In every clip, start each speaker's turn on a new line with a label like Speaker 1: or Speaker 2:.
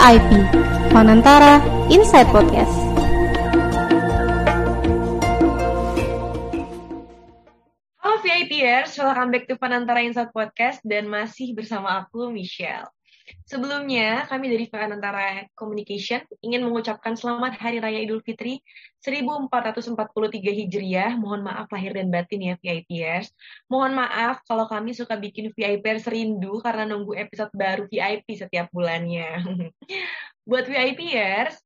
Speaker 1: VIP, Panantara Inside Podcast.
Speaker 2: Halo VIPers, welcome back to Panantara Inside Podcast dan masih bersama aku Michelle. Sebelumnya, kami dari Panantara Communication ingin mengucapkan selamat Hari Raya Idul Fitri 1443 Hijriah. Mohon maaf lahir dan batin ya VIPers. Mohon maaf kalau kami suka bikin VIPers rindu karena nunggu episode baru VIP setiap bulannya. Buat VIPers,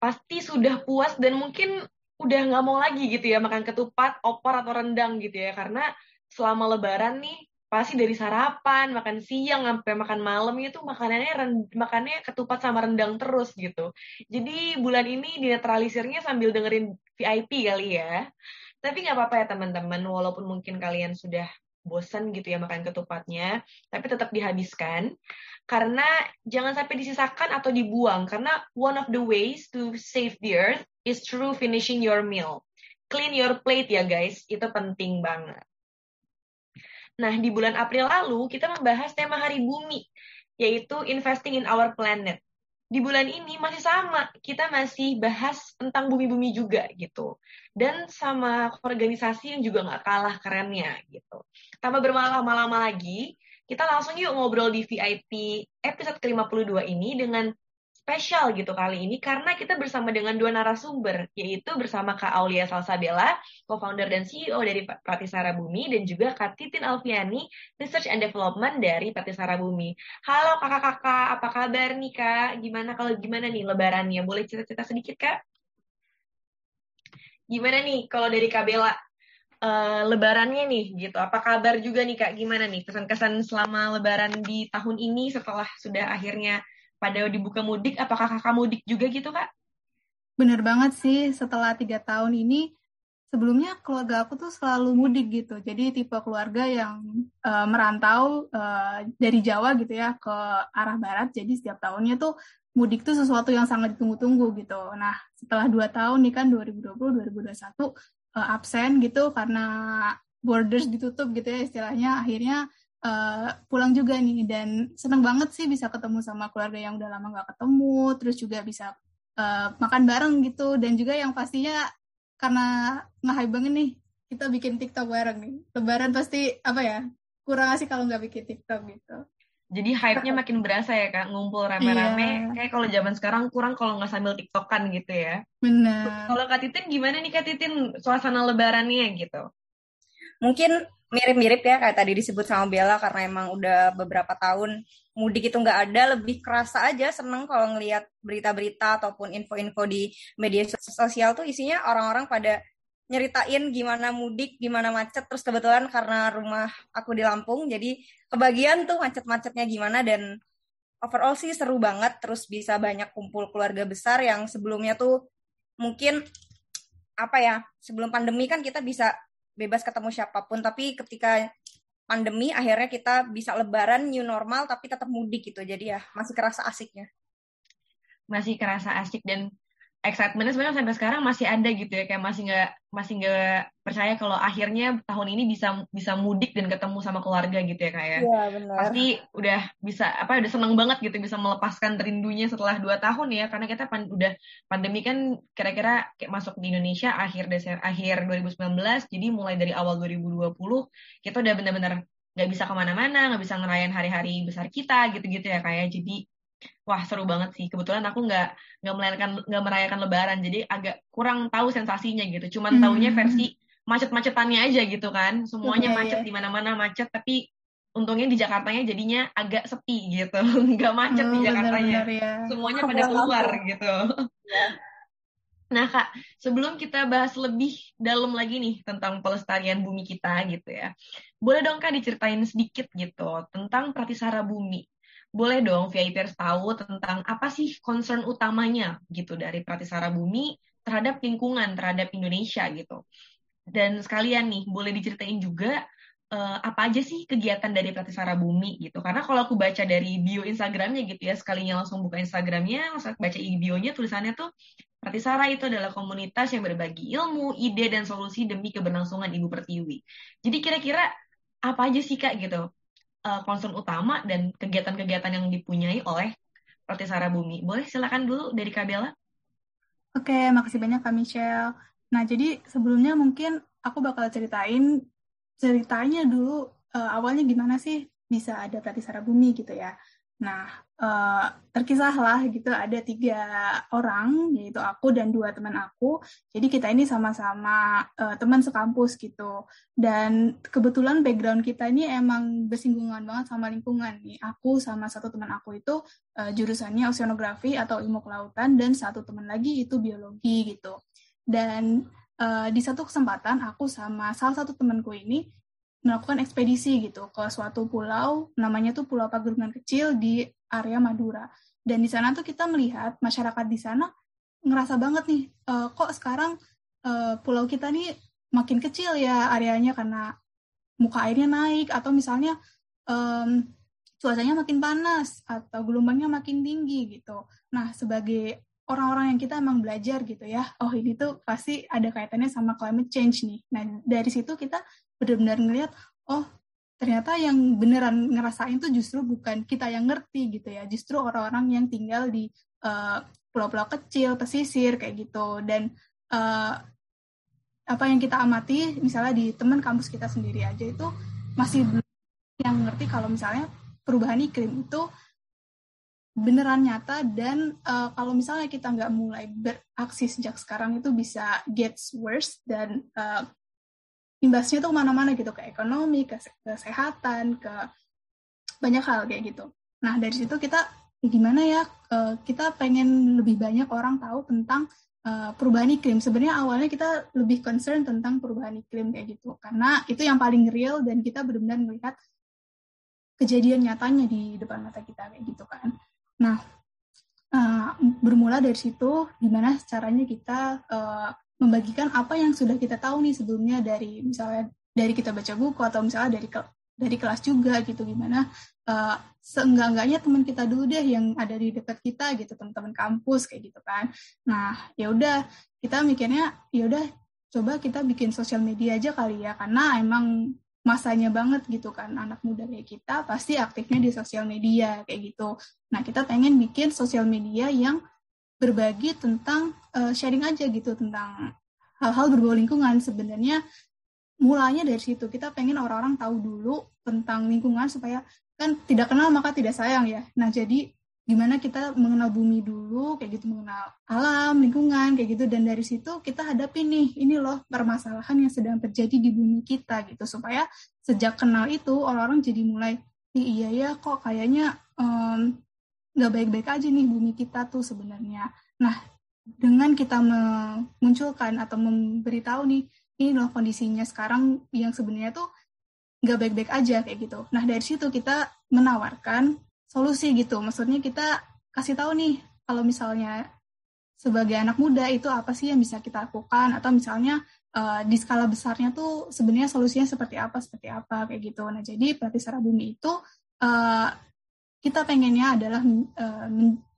Speaker 2: pasti sudah puas dan mungkin udah nggak mau lagi gitu ya makan ketupat, opor atau rendang gitu ya karena selama lebaran nih pasti dari sarapan, makan siang sampai makan malam itu makanannya makannya ketupat sama rendang terus gitu. Jadi bulan ini dinetralisirnya sambil dengerin VIP kali ya. Tapi nggak apa-apa ya teman-teman, walaupun mungkin kalian sudah bosan gitu ya makan ketupatnya, tapi tetap dihabiskan karena jangan sampai disisakan atau dibuang karena one of the ways to save the earth is through finishing your meal. Clean your plate ya guys, itu penting banget. Nah, di bulan April lalu kita membahas tema Hari Bumi, yaitu investing in our planet. Di bulan ini masih sama, kita masih bahas tentang bumi-bumi juga gitu. Dan sama organisasi yang juga nggak kalah kerennya gitu. Tanpa berlama-lama lagi, kita langsung yuk ngobrol di VIP episode ke-52 ini dengan spesial gitu kali ini karena kita bersama dengan dua narasumber yaitu bersama Kak Aulia Salsabella, co-founder dan CEO dari Pratisara Bumi dan juga Kak Titin Alfiani, Research and Development dari Pratisara Bumi. Halo kakak-kakak, apa kabar nih Kak? Gimana kalau gimana nih lebarannya? Boleh cerita-cerita sedikit Kak? Gimana nih kalau dari Kak Bella? Uh, lebarannya nih gitu. Apa kabar juga nih Kak? Gimana nih kesan-kesan selama lebaran di tahun ini setelah sudah akhirnya pada dibuka mudik, apakah kakak mudik juga gitu kak?
Speaker 3: Bener banget sih, setelah tiga tahun ini, sebelumnya keluarga aku tuh selalu mudik gitu. Jadi tipe keluarga yang uh, merantau uh, dari Jawa gitu ya ke arah barat. Jadi setiap tahunnya tuh mudik tuh sesuatu yang sangat ditunggu-tunggu gitu. Nah setelah dua tahun nih kan 2020-2021 uh, absen gitu karena borders ditutup gitu ya istilahnya. Akhirnya uh, pulang juga nih dan seneng banget sih bisa ketemu sama keluarga yang udah lama gak ketemu terus juga bisa uh, makan bareng gitu. Dan juga yang pastinya karena nge banget nih kita bikin TikTok bareng nih. Lebaran pasti apa ya kurang asik kalau nggak bikin TikTok gitu.
Speaker 2: Jadi hype-nya makin berasa ya kak ngumpul rame-rame. Iya. kayak kalau zaman sekarang kurang kalau nggak sambil tiktokan gitu ya.
Speaker 3: Benar.
Speaker 2: Kalau kak Titin gimana nih kak Titin suasana lebarannya gitu?
Speaker 4: Mungkin mirip-mirip ya kayak tadi disebut sama Bella karena emang udah beberapa tahun mudik itu nggak ada lebih kerasa aja seneng kalau ngelihat berita-berita ataupun info-info di media sosial tuh isinya orang-orang pada nyeritain gimana mudik, gimana macet terus kebetulan karena rumah aku di Lampung jadi kebagian tuh macet-macetnya gimana dan overall sih seru banget terus bisa banyak kumpul keluarga besar yang sebelumnya tuh mungkin apa ya sebelum pandemi kan kita bisa bebas ketemu siapa pun. Tapi ketika pandemi akhirnya kita bisa lebaran new normal tapi tetap mudik gitu. Jadi ya masih kerasa asiknya.
Speaker 2: Masih kerasa asik dan excitementnya sebenarnya sampai sekarang masih ada gitu ya. Kayak masih nggak masih nggak percaya kalau akhirnya tahun ini bisa bisa mudik dan ketemu sama keluarga gitu ya kayak
Speaker 4: ya, benar.
Speaker 2: pasti udah bisa apa udah seneng banget gitu bisa melepaskan rindunya setelah dua tahun ya. Karena kita pan, udah pandemi kan kira-kira kayak masuk di Indonesia akhir Desember akhir 2019 jadi mulai dari awal 2020 kita udah benar-benar nggak bisa ke mana-mana nggak bisa ngerayain hari-hari besar kita gitu-gitu ya kayak jadi wah seru banget sih. Kebetulan aku nggak nggak merayakan nggak merayakan lebaran jadi agak kurang tahu sensasinya gitu. Cuman hmm. tahunya versi macet-macetannya aja gitu kan. Semuanya yeah, macet yeah. di mana-mana macet tapi untungnya di Jakartanya jadinya agak sepi gitu. Nggak macet oh, di Jakartanya. bener, bener, ya. semuanya pada keluar gitu. Yeah. Nah kak, sebelum kita bahas lebih dalam lagi nih tentang pelestarian bumi kita gitu ya, boleh dong kak diceritain sedikit gitu tentang Pratisara Bumi boleh dong VIPers tahu tentang apa sih concern utamanya gitu dari Pratisara Bumi terhadap lingkungan, terhadap Indonesia gitu. Dan sekalian nih, boleh diceritain juga uh, apa aja sih kegiatan dari Pratisara Bumi gitu. Karena kalau aku baca dari bio Instagramnya gitu ya, sekalinya langsung buka Instagramnya, langsung baca bionya tulisannya tuh Pratisara itu adalah komunitas yang berbagi ilmu, ide, dan solusi demi keberlangsungan Ibu Pertiwi. Jadi kira-kira apa aja sih Kak gitu uh, concern utama dan kegiatan-kegiatan yang dipunyai oleh Pratisara Bumi. Boleh silakan dulu dari Kabela.
Speaker 3: Oke, makasih banyak Kak Michelle. Nah, jadi sebelumnya mungkin aku bakal ceritain ceritanya dulu uh, awalnya gimana sih bisa ada Pratisara Bumi gitu ya. Nah, uh, terkisahlah gitu ada tiga orang, yaitu aku dan dua teman aku. Jadi kita ini sama-sama uh, teman sekampus gitu. Dan kebetulan background kita ini emang bersinggungan banget sama lingkungan nih. Aku sama satu teman aku itu uh, jurusannya oceanografi atau ilmu kelautan, dan satu teman lagi itu biologi gitu. Dan di satu kesempatan aku sama salah satu temanku ini melakukan ekspedisi gitu ke suatu pulau namanya tuh Pulau Pagerungan Kecil di area Madura dan di sana tuh kita melihat masyarakat di sana ngerasa banget nih uh, kok sekarang uh, pulau kita nih makin kecil ya areanya karena muka airnya naik atau misalnya um, cuacanya makin panas atau gelombangnya makin tinggi gitu. Nah sebagai orang-orang yang kita emang belajar gitu ya, oh ini tuh pasti ada kaitannya sama climate change nih. Nah dari situ kita benar-benar ngelihat oh ternyata yang beneran ngerasain tuh justru bukan kita yang ngerti gitu ya. Justru orang-orang yang tinggal di eh, pulau-pulau kecil pesisir kayak gitu. Dan uh, apa yang kita amati misalnya di teman kampus kita sendiri aja itu masih belum yang ngerti kalau misalnya perubahan iklim itu beneran nyata dan uh, kalau misalnya kita nggak mulai beraksi sejak sekarang itu bisa gets worse dan uh, imbasnya tuh ke mana-mana gitu ke ekonomi, ke kesehatan, ke banyak hal kayak gitu. Nah dari situ kita ya gimana ya uh, kita pengen lebih banyak orang tahu tentang uh, perubahan iklim. Sebenarnya awalnya kita lebih concern tentang perubahan iklim kayak gitu karena itu yang paling real dan kita benar-benar melihat kejadian nyatanya di depan mata kita kayak gitu kan. Nah uh, bermula dari situ gimana caranya kita uh, membagikan apa yang sudah kita tahu nih sebelumnya dari misalnya dari kita baca buku atau misalnya dari dari kelas juga gitu gimana uh, seenggak-enggaknya teman kita dulu deh yang ada di dekat kita gitu teman-teman kampus kayak gitu kan. Nah ya udah kita mikirnya ya udah coba kita bikin sosial media aja kali ya karena emang masanya banget gitu kan. Anak muda kayak kita pasti aktifnya di sosial media kayak gitu. Nah kita pengen bikin sosial media yang berbagi tentang uh, sharing aja gitu tentang hal-hal berbau lingkungan. Sebenarnya mulanya dari situ. Kita pengen orang-orang tahu dulu tentang lingkungan supaya kan tidak kenal maka tidak sayang ya. Nah jadi gimana kita mengenal bumi dulu kayak gitu mengenal alam lingkungan kayak gitu dan dari situ kita hadapi nih ini loh permasalahan yang sedang terjadi di bumi kita gitu supaya sejak kenal itu orang-orang jadi mulai iya ya kok kayaknya um, nggak baik-baik aja nih bumi kita tuh sebenarnya. Nah, dengan kita memunculkan atau memberitahu nih, ini loh kondisinya sekarang yang sebenarnya tuh nggak baik-baik aja kayak gitu. Nah, dari situ kita menawarkan solusi gitu. Maksudnya kita kasih tahu nih, kalau misalnya sebagai anak muda itu apa sih yang bisa kita lakukan atau misalnya uh, di skala besarnya tuh sebenarnya solusinya seperti apa seperti apa kayak gitu. Nah jadi pelatih Sara Bumi itu uh, kita pengennya adalah uh,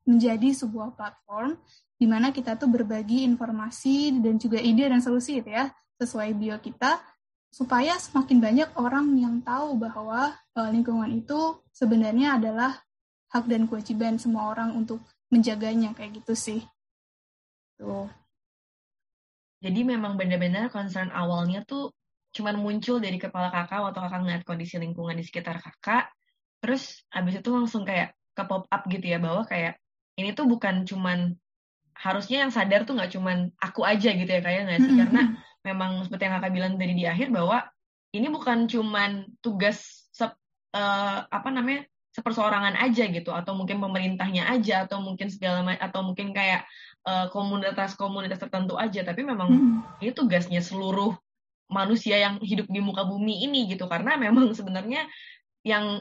Speaker 3: menjadi sebuah platform di mana kita tuh berbagi informasi dan juga ide dan solusi gitu ya sesuai bio kita supaya semakin banyak orang yang tahu bahwa lingkungan itu sebenarnya adalah hak dan kewajiban semua orang untuk menjaganya kayak gitu sih. Tuh.
Speaker 2: Jadi memang benar-benar concern awalnya tuh cuman muncul dari kepala kakak waktu kakak ngeliat kondisi lingkungan di sekitar kakak terus abis itu langsung kayak ke pop up gitu ya bahwa kayak ini tuh bukan cuman harusnya yang sadar tuh nggak cuman aku aja gitu ya kayak nggak sih karena memang seperti yang kakak bilang tadi di akhir bahwa ini bukan cuman tugas sep, uh, apa namanya seperseorangan aja gitu atau mungkin pemerintahnya aja atau mungkin segala atau mungkin kayak uh, komunitas-komunitas tertentu aja. Tapi memang hmm. ini tugasnya seluruh manusia yang hidup di muka bumi ini gitu. Karena memang sebenarnya yang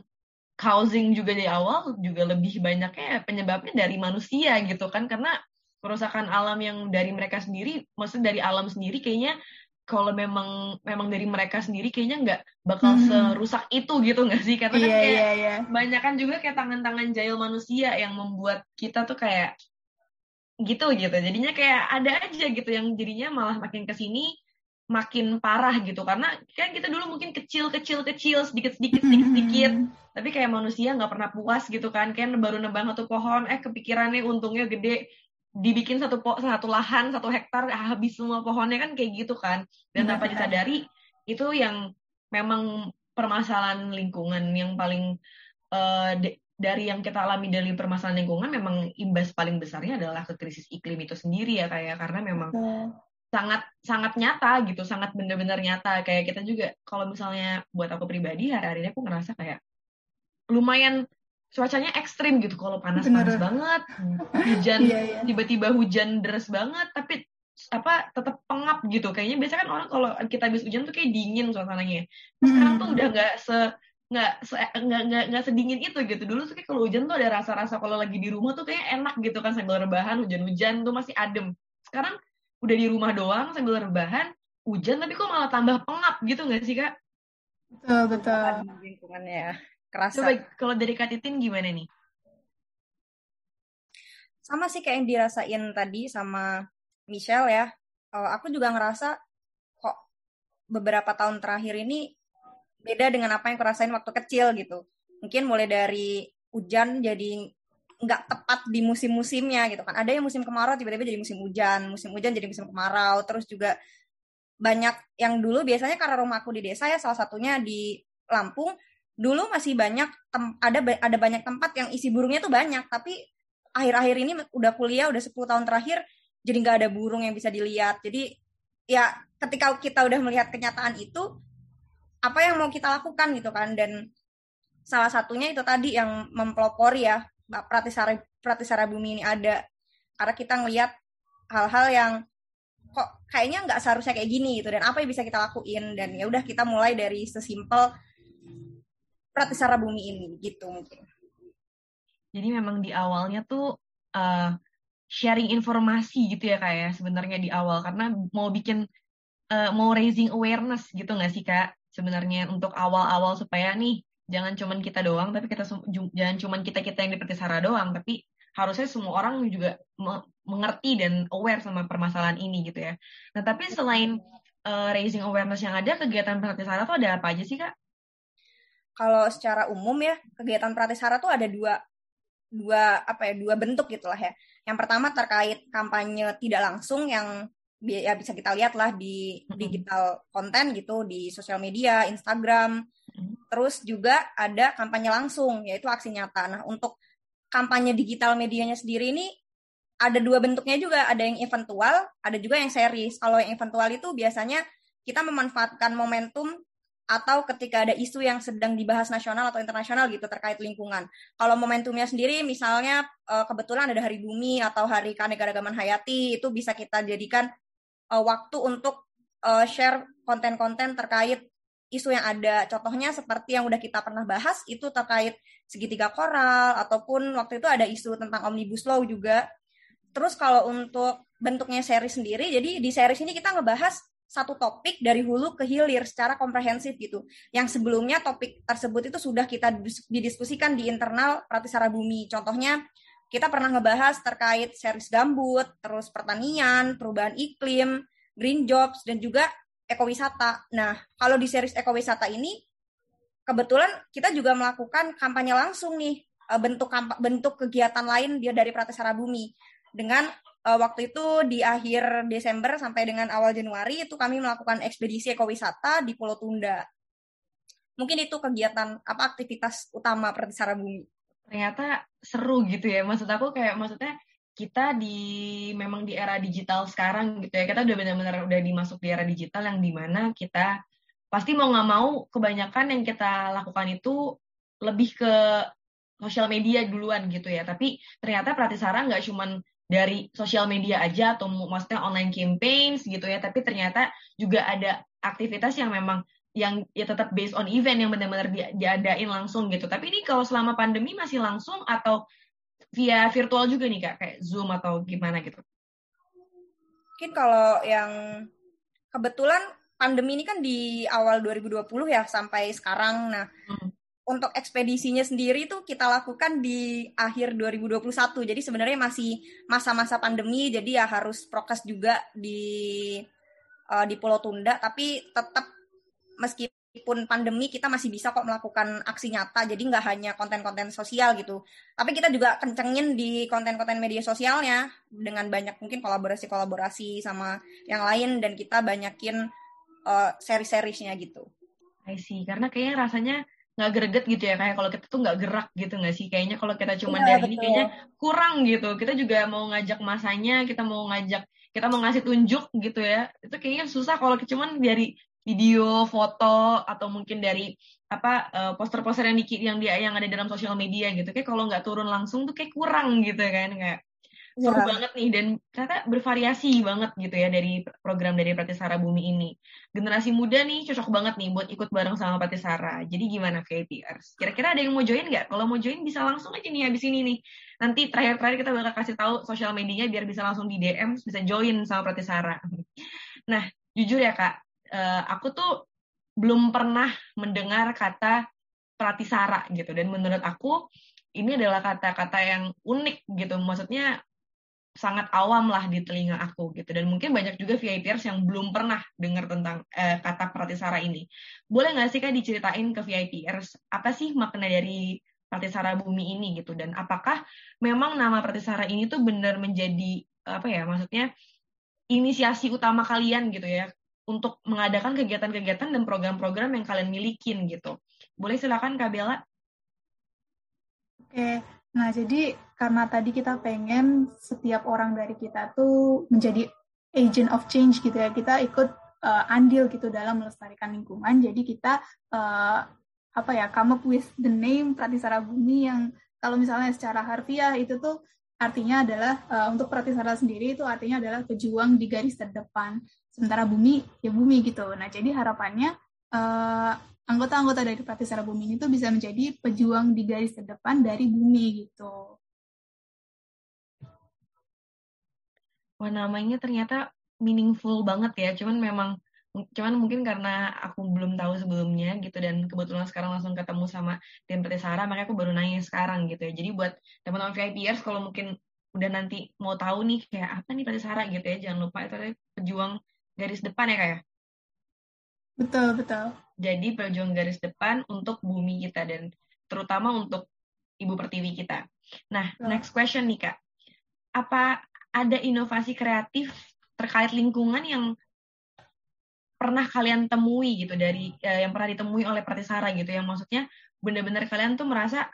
Speaker 2: causing juga di awal juga lebih banyaknya penyebabnya dari manusia gitu kan. Karena kerusakan alam yang dari mereka sendiri maksudnya dari alam sendiri kayaknya kalau memang memang dari mereka sendiri kayaknya nggak bakal hmm. serusak itu gitu nggak sih? Karena yeah, kan iya, kayak yeah, yeah. banyak kan juga kayak tangan-tangan jahil manusia yang membuat kita tuh kayak gitu gitu. Jadinya kayak ada aja gitu yang jadinya malah makin ke sini makin parah gitu. Karena kan kita dulu mungkin kecil kecil kecil sedikit sedikit sedikit sedikit. Tapi kayak manusia nggak pernah puas gitu kan. Kan baru nebang satu pohon eh kepikirannya untungnya gede dibikin satu po satu lahan satu hektar habis semua pohonnya kan kayak gitu kan. Dan tanpa disadari itu yang memang permasalahan lingkungan yang paling uh, dari yang kita alami dari permasalahan lingkungan memang imbas paling besarnya adalah ke krisis iklim itu sendiri ya kayak karena memang sangat sangat nyata gitu, sangat benar-benar nyata. Kayak kita juga kalau misalnya buat aku pribadi hari-hari ini aku ngerasa kayak lumayan cuacanya ekstrim gitu. Kalau panas-panas banget, hujan iya, iya. tiba-tiba hujan deras banget, tapi apa tetap pengap gitu. Kayaknya biasanya kan orang kalau kita habis hujan tuh kayak dingin suasananya. Hmm. Sekarang tuh udah nggak se nggak nggak nggak nggak sedingin itu gitu dulu tuh kayak kalau hujan tuh ada rasa-rasa kalau lagi di rumah tuh kayak enak gitu kan sambil rebahan hujan-hujan tuh masih adem sekarang udah di rumah doang sambil rebahan hujan tapi kok malah tambah pengap gitu nggak sih kak?
Speaker 3: Betul betul.
Speaker 4: Lingkungannya ya kerasa.
Speaker 2: Coba kalau dari Kak Titin gimana nih?
Speaker 4: Sama sih kayak yang dirasain tadi sama Michelle ya. Uh, aku juga ngerasa kok beberapa tahun terakhir ini beda dengan apa yang kurasain waktu kecil gitu. Mungkin mulai dari hujan jadi nggak tepat di musim-musimnya gitu kan. Ada yang musim kemarau tiba-tiba jadi musim hujan, musim hujan jadi musim kemarau, terus juga banyak yang dulu biasanya karena rumahku di desa ya salah satunya di Lampung dulu masih banyak ada ada banyak tempat yang isi burungnya tuh banyak tapi akhir-akhir ini udah kuliah udah 10 tahun terakhir jadi nggak ada burung yang bisa dilihat. Jadi ya ketika kita udah melihat kenyataan itu apa yang mau kita lakukan gitu kan dan salah satunya itu tadi yang mempelopori ya Pratisara Pratisara Bumi ini ada. Karena kita ngelihat hal-hal yang kok kayaknya nggak seharusnya kayak gini gitu dan apa yang bisa kita lakuin dan ya udah kita mulai dari sesimpel Pratisara Bumi ini gitu mungkin.
Speaker 2: Jadi memang di awalnya tuh uh, sharing informasi gitu ya kayak ya, sebenarnya di awal karena mau bikin uh, mau raising awareness gitu nggak sih kak sebenarnya untuk awal-awal supaya nih jangan cuman kita doang tapi kita jangan cuman kita kita yang di Sara doang tapi harusnya semua orang juga mengerti dan aware sama permasalahan ini gitu ya. Nah tapi selain uh, raising awareness yang ada kegiatan Sara tuh ada apa aja sih kak?
Speaker 4: Kalau secara umum ya kegiatan Sara tuh ada dua dua apa ya dua bentuk gitulah ya. Yang pertama terkait kampanye tidak langsung yang ya bisa kita lihat lah di digital konten gitu di sosial media, Instagram, Terus juga ada kampanye langsung, yaitu aksi nyata. Nah, untuk kampanye digital medianya sendiri ini ada dua bentuknya juga, ada yang eventual, ada juga yang series. Kalau yang eventual itu biasanya kita memanfaatkan momentum atau ketika ada isu yang sedang dibahas nasional atau internasional gitu terkait lingkungan. Kalau momentumnya sendiri misalnya eh, kebetulan ada Hari Bumi atau Hari Keanekaragaman Hayati itu bisa kita jadikan eh, waktu untuk eh, share konten-konten terkait isu yang ada. Contohnya seperti yang udah kita pernah bahas itu terkait segitiga koral ataupun waktu itu ada isu tentang omnibus law juga. Terus kalau untuk bentuknya seri sendiri, jadi di series ini kita ngebahas satu topik dari hulu ke hilir secara komprehensif gitu. Yang sebelumnya topik tersebut itu sudah kita didiskusikan di internal Pratisara Bumi. Contohnya kita pernah ngebahas terkait series gambut, terus pertanian, perubahan iklim, green jobs, dan juga ekowisata. Nah, kalau di series ekowisata ini kebetulan kita juga melakukan kampanye langsung nih eh, bentuk bentuk kegiatan lain dia dari Pratasara Bumi dengan uh, waktu itu di akhir Desember sampai dengan awal Januari itu kami melakukan ekspedisi ekowisata di Pulau Tunda. Mungkin itu kegiatan apa aktivitas utama Pratasara Bumi.
Speaker 2: Ternyata seru gitu ya. Maksud aku kayak maksudnya kita di memang di era digital sekarang gitu ya kita udah benar-benar udah dimasuk di era digital yang di mana kita pasti mau nggak mau kebanyakan yang kita lakukan itu lebih ke sosial media duluan gitu ya tapi ternyata Pratisara nggak cuman dari sosial media aja atau maksudnya online campaigns gitu ya. Tapi ternyata juga ada aktivitas yang memang yang ya tetap based on event yang benar-benar di, diadain langsung gitu. Tapi ini kalau selama pandemi masih langsung atau via virtual juga nih kak? Kayak zoom atau gimana gitu?
Speaker 4: Mungkin kalau yang kebetulan pandemi ini kan di awal 2020 ya sampai sekarang. Nah hmm. Untuk ekspedisinya sendiri tuh kita lakukan di akhir 2021 jadi sebenarnya masih masa-masa pandemi jadi ya harus prokes juga di uh, di Pulau Tunda. Tapi tetap meskipun pandemi kita masih bisa kok melakukan aksi nyata. Jadi nggak hanya konten-konten sosial gitu. Tapi kita juga kencengin di konten-konten media sosialnya dengan banyak mungkin kolaborasi-kolaborasi sama yang lain. Dan kita banyakin uh, seri-serisnya gitu.
Speaker 2: I see. Karena kayaknya rasanya nggak greget gitu ya kayak kalau kita tuh nggak gerak gitu nggak sih? Kayaknya kalau kita cuma ya, dari betul. ini kayaknya kurang gitu. Kita juga mau ngajak masanya kita mau ngajak kita mau ngasih tunjuk gitu ya. Itu kayaknya susah kalau cuman dari video foto atau mungkin dari apa uh, poster-poster yang di yang dia yang ada dalam sosial media gitu. Kayak kalau nggak turun langsung tuh kayak kurang gitu kan kayak seru yeah. banget nih dan ternyata bervariasi banget gitu ya dari program dari Pratisara Bumi ini. Generasi muda nih cocok banget nih buat ikut bareng sama Pratisara. Jadi gimana VIPers? Kira-kira ada yang mau join nggak? Kalau mau join bisa langsung aja nih habis ini nih. Nanti terakhir-terakhir kita bakal kasih tahu sosial medianya biar bisa langsung di DM bisa join sama Pratisara. Nah, jujur ya Kak, uh, aku tuh belum pernah mendengar kata Pratisara gitu dan menurut aku ini adalah kata-kata yang unik gitu. Maksudnya sangat awam lah di telinga aku gitu dan mungkin banyak juga VIPers yang belum pernah dengar tentang eh, kata Pratisara ini. Boleh nggak sih kak diceritain ke VIPers apa sih makna dari Pratisara Bumi ini gitu dan apakah memang nama Pratisara ini tuh benar menjadi apa ya maksudnya inisiasi utama kalian gitu ya untuk mengadakan kegiatan-kegiatan dan program-program yang kalian milikin gitu. Boleh silakan Kak Bella.
Speaker 3: Oke, Nah, jadi karena tadi kita pengen setiap orang dari kita tuh menjadi agent of change gitu ya, kita ikut uh, andil gitu dalam melestarikan lingkungan. Jadi kita uh, apa ya, come up with the name Pratisara Bumi yang kalau misalnya secara harfiah itu tuh artinya adalah uh, untuk Pratisara sendiri itu artinya adalah pejuang di garis terdepan. Sementara bumi ya bumi gitu. Nah, jadi harapannya uh, anggota-anggota dari Pratisara Bumi ini tuh bisa menjadi pejuang di garis terdepan dari bumi gitu.
Speaker 2: Wah namanya ternyata meaningful banget ya, cuman memang cuman mungkin karena aku belum tahu sebelumnya gitu dan kebetulan sekarang langsung ketemu sama tim Pratisara makanya aku baru nanya sekarang gitu ya. Jadi buat teman-teman VIPers kalau mungkin udah nanti mau tahu nih kayak apa nih Pratisara gitu ya, jangan lupa itu pejuang garis depan ya kayak. Ya?
Speaker 3: Betul, betul
Speaker 2: jadi pejuang garis depan untuk bumi kita dan terutama untuk ibu pertiwi kita. Nah, oh. next question nih kak, apa ada inovasi kreatif terkait lingkungan yang pernah kalian temui gitu dari eh, yang pernah ditemui oleh Pratisara gitu yang maksudnya benar-benar kalian tuh merasa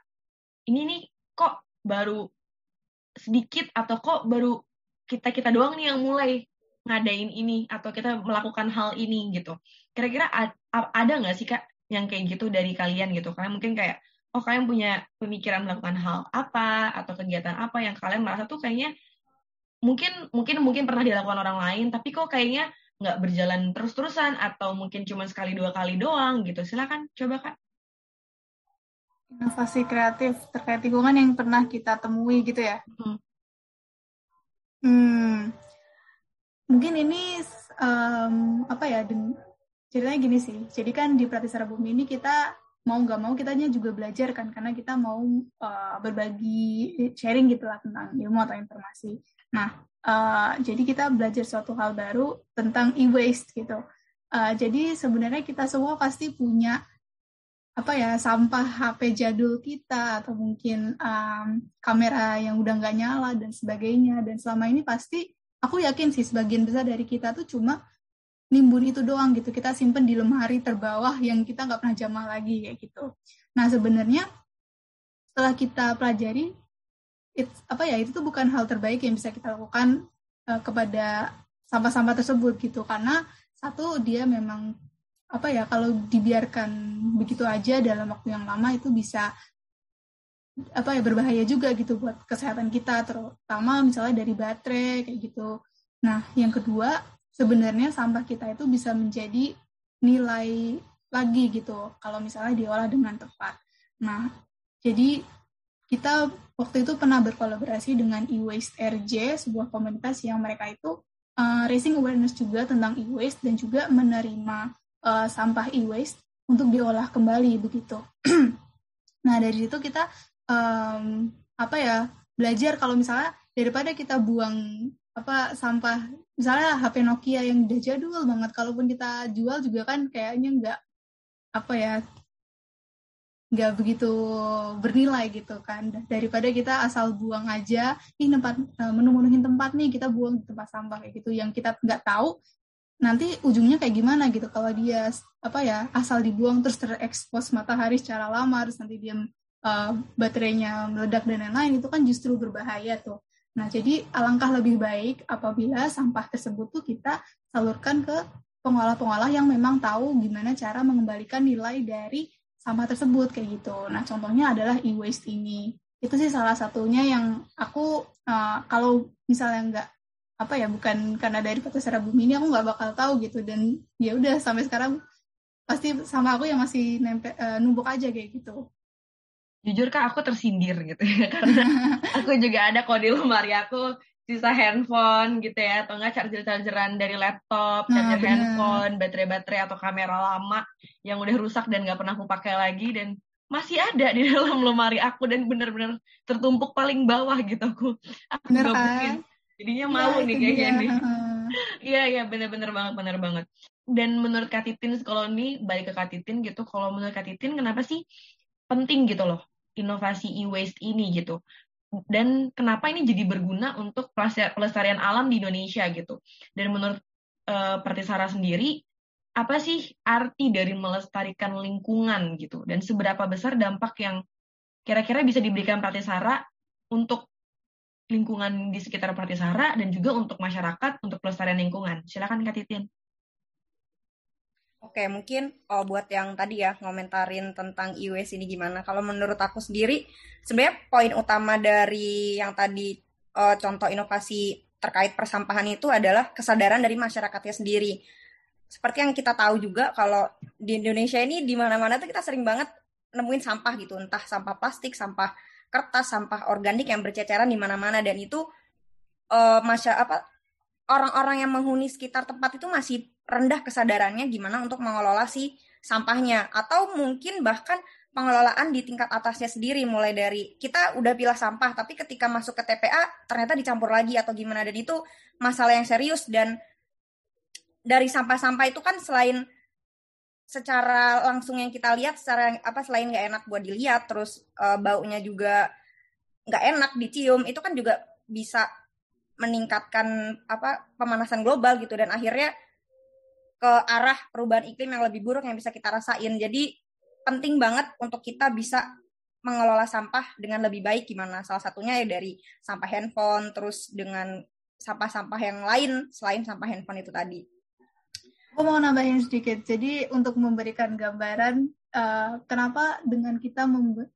Speaker 2: ini nih kok baru sedikit atau kok baru kita kita doang nih yang mulai ngadain ini atau kita melakukan hal ini gitu. Kira-kira ada nggak sih kak yang kayak gitu dari kalian gitu? Karena mungkin kayak oh kalian punya pemikiran melakukan hal apa atau kegiatan apa yang kalian merasa tuh kayaknya mungkin mungkin mungkin pernah dilakukan orang lain tapi kok kayaknya nggak berjalan terus-terusan atau mungkin cuma sekali dua kali doang gitu. Silakan coba kak.
Speaker 3: Inovasi kreatif terkait lingkungan yang pernah kita temui gitu ya. Hmm, hmm. Mungkin ini um, apa ya ceritanya gini sih. Jadi kan di Pratisara Bumi ini kita mau nggak mau kitanya juga belajar kan karena kita mau uh, berbagi sharing gitu lah tentang ilmu atau informasi. Nah uh, jadi kita belajar suatu hal baru tentang e-waste gitu. Uh, jadi sebenarnya kita semua pasti punya apa ya sampah HP jadul kita atau mungkin um, kamera yang udah nggak nyala dan sebagainya. Dan selama ini pasti aku yakin sih sebagian besar dari kita tuh cuma nimbun itu doang gitu. Kita simpen di lemari terbawah yang kita nggak pernah jamah lagi kayak gitu. Nah sebenarnya setelah kita pelajari it's, apa ya itu tuh bukan hal terbaik yang bisa kita lakukan uh, kepada sampah-sampah tersebut gitu. Karena satu dia memang apa ya kalau dibiarkan begitu aja dalam waktu yang lama itu bisa apa ya berbahaya juga gitu buat kesehatan kita terutama misalnya dari baterai kayak gitu. Nah, yang kedua sebenarnya sampah kita itu bisa menjadi nilai lagi gitu kalau misalnya diolah dengan tepat. Nah, jadi kita waktu itu pernah berkolaborasi dengan e-waste RJ, sebuah komunitas yang mereka itu uh, raising awareness juga tentang e-waste dan juga menerima uh, sampah e-waste untuk diolah kembali begitu. nah, dari situ kita um, apa ya belajar kalau misalnya daripada kita buang apa sampah misalnya HP Nokia yang udah jadul banget kalaupun kita jual juga kan kayaknya nggak apa ya nggak begitu bernilai gitu kan. Daripada kita asal buang aja ih tempat eh, menu-menuhin tempat nih kita buang di tempat sampah kayak gitu. Yang kita nggak tahu nanti ujungnya kayak gimana gitu. Kalau dia apa ya asal dibuang terus terekspos matahari secara lama terus nanti dia uh, baterainya meledak dan lain-lain itu kan justru berbahaya tuh nah jadi alangkah lebih baik apabila sampah tersebut tuh kita salurkan ke pengolah-pengolah yang memang tahu gimana cara mengembalikan nilai dari sampah tersebut kayak gitu. Nah, contohnya adalah e-waste ini. Itu sih salah satunya yang aku uh, kalau misalnya nggak apa ya bukan karena dari secara bumi ini aku nggak bakal tahu gitu dan ya udah sampai sekarang pasti sama aku yang masih nempe, uh, numpuk aja kayak gitu.
Speaker 2: Jujur kak aku tersindir gitu ya karena aku juga ada kok di lemari aku sisa handphone gitu ya atau enggak charger-chargeran dari laptop, nah, charger handphone, baterai-baterai atau kamera lama yang udah rusak dan nggak pernah aku pakai lagi dan masih ada di dalam lemari aku dan benar-benar tertumpuk paling bawah gitu aku. Aku Bener, kan? Jadinya iya, malu ya, nih kayak gini. Iya iya bener-bener banget bener banget. Dan menurut Kak Titin kalau ini balik ke Kak Titin gitu, kalau menurut Kak Titin kenapa sih penting gitu loh inovasi e-waste ini gitu? dan kenapa ini jadi berguna untuk pelestarian alam di Indonesia gitu. Dan menurut uh, Pertisara sendiri, apa sih arti dari melestarikan lingkungan gitu? Dan seberapa besar dampak yang kira-kira bisa diberikan Pratisara untuk lingkungan di sekitar Pratisara dan juga untuk masyarakat untuk pelestarian lingkungan. Silakan Kak Titin.
Speaker 4: Oke, mungkin oh, buat yang tadi ya ngomentarin tentang iWS ini gimana. Kalau menurut aku sendiri, sebenarnya poin utama dari yang tadi uh, contoh inovasi terkait persampahan itu adalah kesadaran dari masyarakatnya sendiri. Seperti yang kita tahu juga kalau di Indonesia ini di mana-mana tuh kita sering banget nemuin sampah gitu, entah sampah plastik, sampah kertas, sampah organik yang berceceran di mana-mana dan itu uh, masya apa orang-orang yang menghuni sekitar tempat itu masih rendah kesadarannya gimana untuk mengelola si sampahnya. Atau mungkin bahkan pengelolaan di tingkat atasnya sendiri. Mulai dari kita udah pilah sampah tapi ketika masuk ke TPA ternyata dicampur lagi atau gimana. Dan itu masalah yang serius. Dan dari sampah-sampah itu kan selain secara langsung yang kita lihat secara apa selain nggak enak buat dilihat terus uh, baunya juga nggak enak dicium itu kan juga bisa meningkatkan apa pemanasan global gitu. Dan akhirnya ke arah perubahan iklim yang lebih buruk yang bisa kita rasain. Jadi penting banget untuk kita bisa mengelola sampah dengan lebih baik gimana. Salah satunya ya dari sampah handphone, terus dengan sampah-sampah yang lain selain sampah handphone itu tadi.
Speaker 3: Aku mau nambahin sedikit. Jadi untuk memberikan gambaran uh, kenapa dengan kita me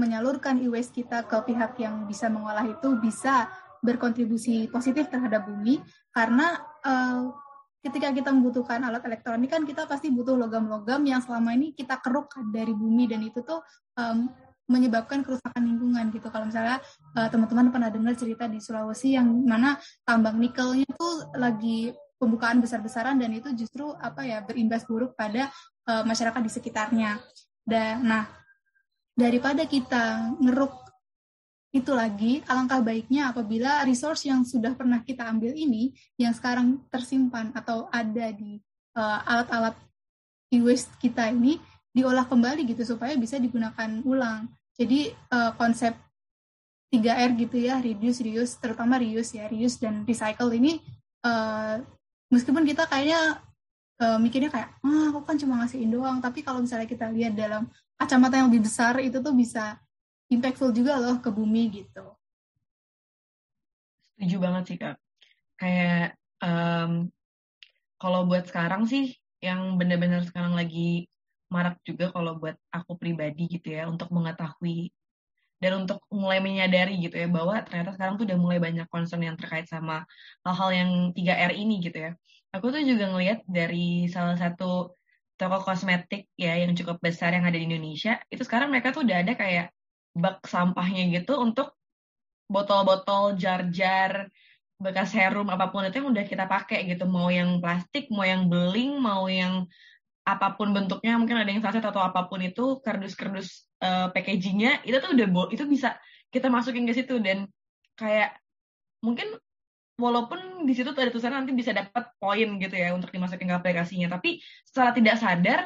Speaker 3: menyalurkan e-waste kita ke pihak yang bisa mengolah itu bisa berkontribusi positif terhadap bumi karena uh, ketika kita membutuhkan alat elektronik kan kita pasti butuh logam-logam yang selama ini kita keruk dari bumi dan itu tuh um, menyebabkan kerusakan lingkungan gitu. Kalau misalnya uh, teman-teman pernah dengar cerita di Sulawesi yang mana tambang nikelnya tuh lagi pembukaan besar-besaran dan itu justru apa ya berimbas buruk pada uh, masyarakat di sekitarnya. Dan nah daripada kita ngeruk itu lagi, alangkah baiknya apabila resource yang sudah pernah kita ambil ini, yang sekarang tersimpan atau ada di uh, alat-alat e-waste kita ini, diolah kembali gitu, supaya bisa digunakan ulang. Jadi uh, konsep 3R gitu ya, reduce, reuse, terutama reuse ya, reuse dan recycle ini, uh, meskipun kita kayaknya uh, mikirnya kayak, ah aku kan cuma ngasihin doang, tapi kalau misalnya kita lihat dalam kacamata yang lebih besar, itu tuh bisa impactful juga loh ke bumi gitu.
Speaker 2: Setuju banget sih kak. Kayak um, kalau buat sekarang sih yang benar-benar sekarang lagi marak juga kalau buat aku pribadi gitu ya untuk mengetahui dan untuk mulai menyadari gitu ya bahwa ternyata sekarang tuh udah mulai banyak concern yang terkait sama hal-hal yang 3R ini gitu ya. Aku tuh juga ngelihat dari salah satu toko kosmetik ya yang cukup besar yang ada di Indonesia, itu sekarang mereka tuh udah ada kayak bak sampahnya gitu untuk botol-botol jar-jar bekas serum apa pun itu yang udah kita pakai gitu. Mau yang plastik mau yang beling mau yang apa pun bentuknya mungkin ada yang saset atau apa pun itu kardus-kardus uh, packagingnya itu tuh udah itu bisa kita masukin ke situ. Dan kayak mungkin walaupun di situ tuh ada tulisan nanti bisa dapat poin gitu ya untuk dimasukin ke aplikasinya. Tapi secara tidak sadar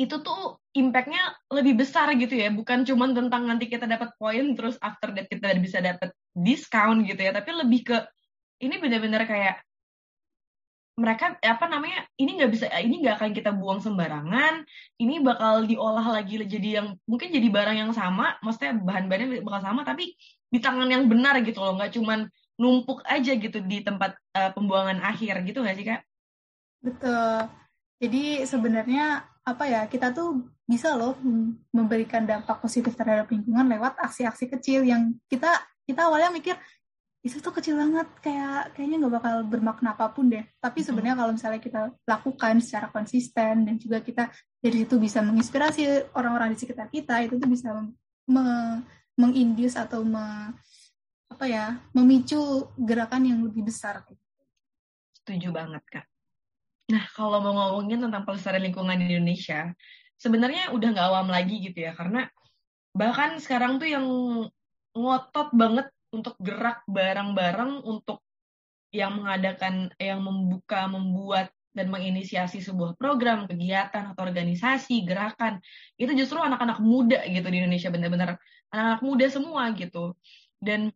Speaker 2: itu tuh impactnya lebih besar gitu ya. Bukan cuma tentang nanti kita dapat poin terus after that kita bisa dapat diskon gitu ya. Tapi lebih ke ini benar-benar kayak mereka apa namanya ini nggak bisa ini nggak akan kita buang sembarangan. Ini bakal diolah lagi jadi yang mungkin jadi barang yang sama. Maksudnya bahan-bahannya bakal sama tapi di tangan yang benar gitu loh. Nggak cuman numpuk aja gitu di tempat uh, pembuangan akhir gitu nggak sih kak?
Speaker 3: Betul. Jadi sebenarnya apa ya kita tuh bisa loh memberikan dampak positif terhadap lingkungan lewat aksi-aksi kecil yang kita kita awalnya mikir itu tuh kecil banget kayak kayaknya nggak bakal bermakna apa pun deh. Tapi sebenarnya kalau misalnya kita lakukan secara konsisten dan juga kita dari situ bisa menginspirasi orang-orang di sekitar kita itu tuh bisa me mengindius atau me apa ya memicu gerakan yang lebih besar.
Speaker 2: Setuju banget kak nah kalau mau ngomongin tentang pelestarian lingkungan di Indonesia sebenarnya udah nggak awam lagi gitu ya karena bahkan sekarang tuh yang ngotot banget untuk gerak bareng-bareng untuk yang mengadakan yang membuka membuat dan menginisiasi sebuah program kegiatan atau organisasi gerakan itu justru anak-anak muda gitu di Indonesia benar-benar anak-anak muda semua gitu. Dan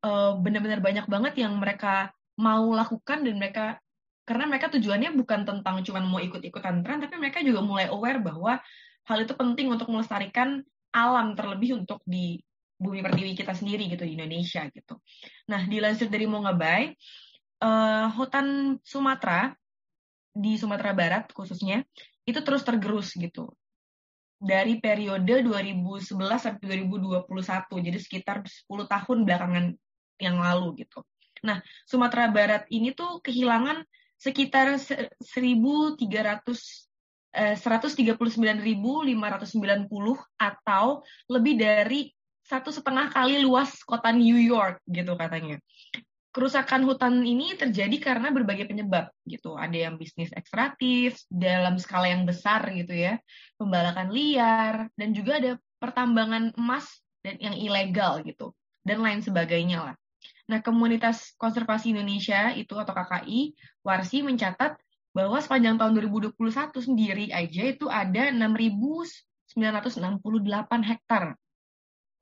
Speaker 2: uh, benar-benar banyak banget yang mereka mau lakukan dan mereka karena mereka tujuannya bukan tentang cuman mau ikut-ikutan tren tapi mereka juga mulai aware bahwa hal itu penting untuk melestarikan alam terlebih untuk di bumi pertiwi kita sendiri gitu di Indonesia gitu. Nah, dilansir dari Mongabay, uh, hutan Sumatera di Sumatera Barat khususnya itu terus tergerus gitu. Dari periode 2011 sampai 2021, jadi sekitar 10 tahun belakangan yang lalu gitu. Nah, Sumatera Barat ini tuh kehilangan sekitar 1.300 eh, 139.590 atau lebih dari satu setengah kali luas kota New York gitu katanya. Kerusakan hutan ini terjadi karena berbagai penyebab gitu. Ada yang bisnis ekstraktif dalam skala yang besar gitu ya, pembalakan liar dan juga ada pertambangan emas dan yang ilegal gitu dan lain sebagainya lah. Nah, Komunitas Konservasi Indonesia itu atau KKI Warsi mencatat bahwa sepanjang tahun 2021 sendiri aja itu ada 6.968 hektar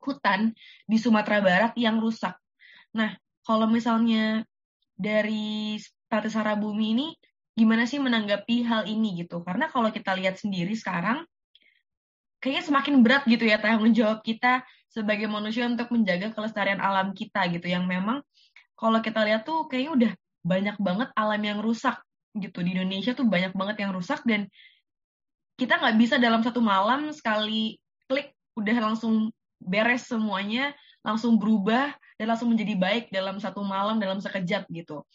Speaker 2: hutan di Sumatera Barat yang rusak. Nah, kalau misalnya dari Statisara Bumi ini gimana sih menanggapi hal ini gitu? Karena kalau kita lihat sendiri sekarang kayaknya semakin berat gitu ya tanggung jawab kita sebagai manusia untuk menjaga kelestarian alam kita gitu. Yang memang kalau kita lihat tuh kayaknya udah banyak banget alam yang rusak gitu. Di Indonesia tuh banyak banget yang rusak dan kita nggak bisa dalam satu malam sekali klik udah langsung beres semuanya langsung berubah dan langsung menjadi baik dalam satu malam dalam sekejap gitu.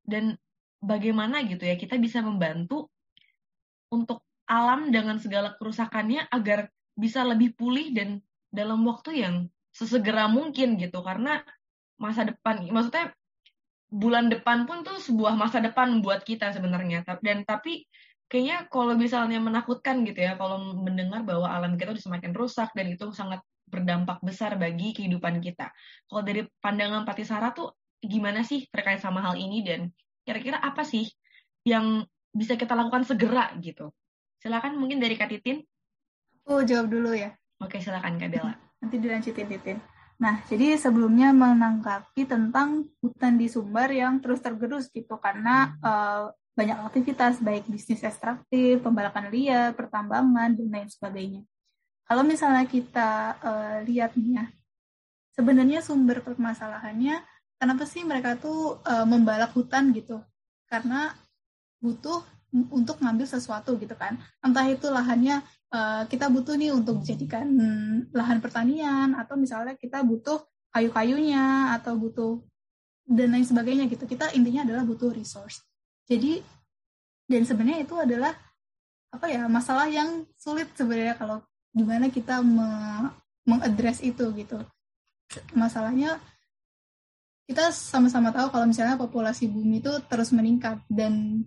Speaker 2: Dan bagaimana gitu ya kita bisa membantu untuk alam dengan segala kerusakannya agar bisa lebih pulih dan dalam waktu yang sesegera mungkin gitu karena masa depan maksudnya bulan depan pun tuh sebuah masa depan buat kita sebenarnya dan tapi kayaknya kalau misalnya menakutkan gitu ya kalau mendengar bahwa alam kita udah semakin rusak dan itu sangat berdampak besar bagi kehidupan kita. Kalau dari pandangan Patisara tuh gimana sih terkait sama hal ini dan kira-kira apa sih yang bisa kita lakukan segera gitu? Silakan mungkin dari Kak Titin.
Speaker 3: Aku jawab dulu ya.
Speaker 2: Oke, silakan Kak Bella.
Speaker 3: Nanti dilanjutin Titin. Nah, jadi sebelumnya menanggapi tentang hutan di Sumbar yang terus tergerus gitu karena uh, banyak aktivitas baik bisnis ekstraktif, pembalakan liar, pertambangan dan lain sebagainya kalau misalnya kita uh, lihat nih ya, sebenarnya sumber permasalahannya kenapa sih mereka tuh uh, membalak hutan gitu? Karena butuh untuk ngambil sesuatu gitu kan. Entah itu lahannya uh, kita butuh nih untuk dijadikan lahan pertanian atau misalnya kita butuh kayu-kayunya atau butuh dan lain sebagainya gitu. Kita intinya adalah butuh resource. Jadi dan sebenarnya itu adalah apa ya masalah yang sulit sebenarnya kalau gimana kita me mengadres itu gitu masalahnya kita sama-sama tahu kalau misalnya populasi bumi itu terus meningkat dan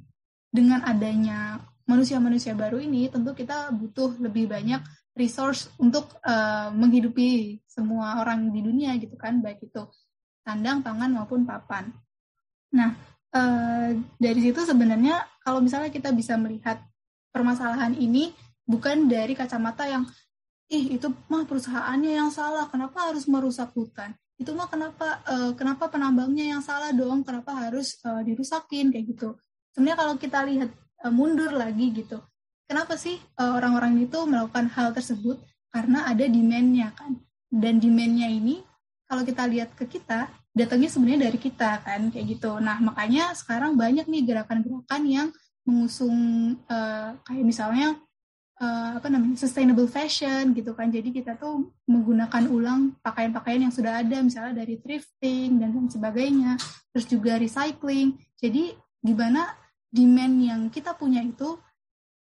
Speaker 3: dengan adanya manusia-manusia baru ini tentu kita butuh lebih banyak resource untuk uh, menghidupi semua orang di dunia gitu kan baik itu sandang, pangan maupun papan. Nah, uh, dari situ sebenarnya kalau misalnya kita bisa melihat permasalahan ini bukan dari kacamata yang ih itu mah perusahaannya yang salah, kenapa harus merusak hutan? Itu mah kenapa uh, kenapa penambangnya yang salah dong? Kenapa harus uh, dirusakin kayak gitu? Sebenarnya kalau kita lihat uh, mundur lagi gitu, kenapa sih orang-orang uh, itu melakukan hal tersebut? Karena ada demand-nya kan. Dan demand-nya ini kalau kita lihat ke kita, datangnya sebenarnya dari kita kan kayak gitu. Nah makanya sekarang banyak nih gerakan-gerakan yang mengusung uh, kayak misalnya uh, apa namanya sustainable fashion gitu kan. Jadi kita tuh menggunakan ulang pakaian-pakaian yang sudah ada misalnya dari thrifting dan lain sebagainya. Terus juga recycling. Jadi gimana demand yang kita punya itu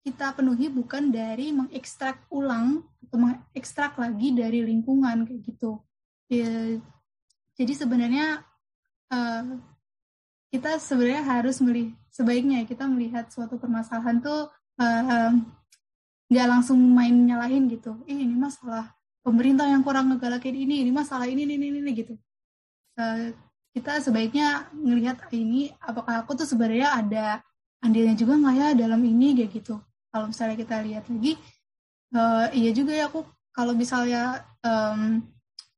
Speaker 3: kita penuhi bukan dari mengekstrak ulang atau mengekstrak lagi dari lingkungan kayak gitu ya, jadi sebenarnya uh, kita sebenarnya harus melihat sebaiknya kita melihat suatu permasalahan tuh nggak uh, langsung main nyalahin gitu. Ih, ini masalah pemerintah yang kurang ngegalakin ini, ini masalah ini, ini, ini, ini gitu. Uh, kita sebaiknya melihat ini apakah aku tuh sebenarnya ada andilnya juga nggak ya dalam ini? Kayak gitu. Kalau misalnya kita lihat lagi, uh, iya juga ya aku kalau misalnya um,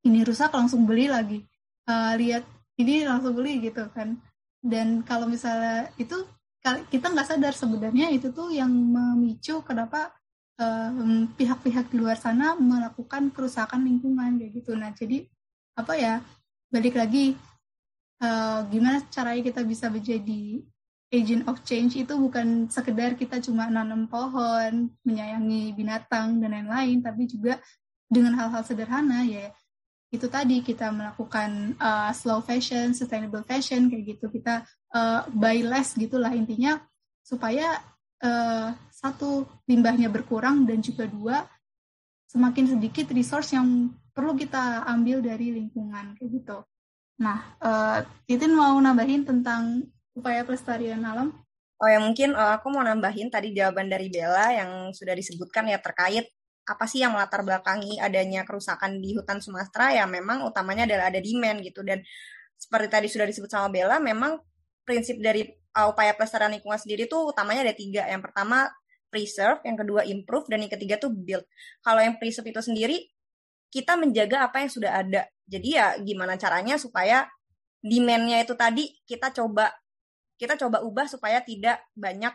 Speaker 3: ini rusak langsung beli lagi. Uh, lihat ini langsung beli gitu kan. Dan kalau misalnya itu kita nggak sadar sebenarnya itu tuh yang memicu kenapa pihak-pihak uh, di luar sana melakukan kerusakan lingkungan kayak gitu. Nah jadi apa ya balik lagi uh, gimana caranya kita bisa menjadi agent of change itu bukan sekedar kita cuma nanam pohon, menyayangi binatang dan lain-lain, tapi juga dengan hal-hal sederhana ya itu tadi kita melakukan uh, slow fashion, sustainable fashion kayak gitu kita uh, buy less gitulah intinya supaya uh, satu limbahnya berkurang dan juga dua semakin sedikit resource yang perlu kita ambil dari lingkungan kayak gitu. Nah, uh, Titin mau nambahin tentang upaya pelestarian alam?
Speaker 4: Oh ya mungkin uh, aku mau nambahin tadi jawaban dari Bella yang sudah disebutkan ya terkait apa sih yang melatar belakangi adanya kerusakan di hutan Sumatera. Ya memang utamanya adalah ada demand gitu. Dan seperti tadi sudah disebut sama Bella memang prinsip dari uh, upaya pelestarian lingkungan sendiri tuh utamanya ada tiga. Yang pertama preserve. Yang kedua improve. Dan yang ketiga tuh build. Kalau yang preserve itu sendiri kita menjaga apa yang sudah ada jadi ya gimana caranya supaya demandnya itu tadi kita coba kita coba ubah supaya tidak banyak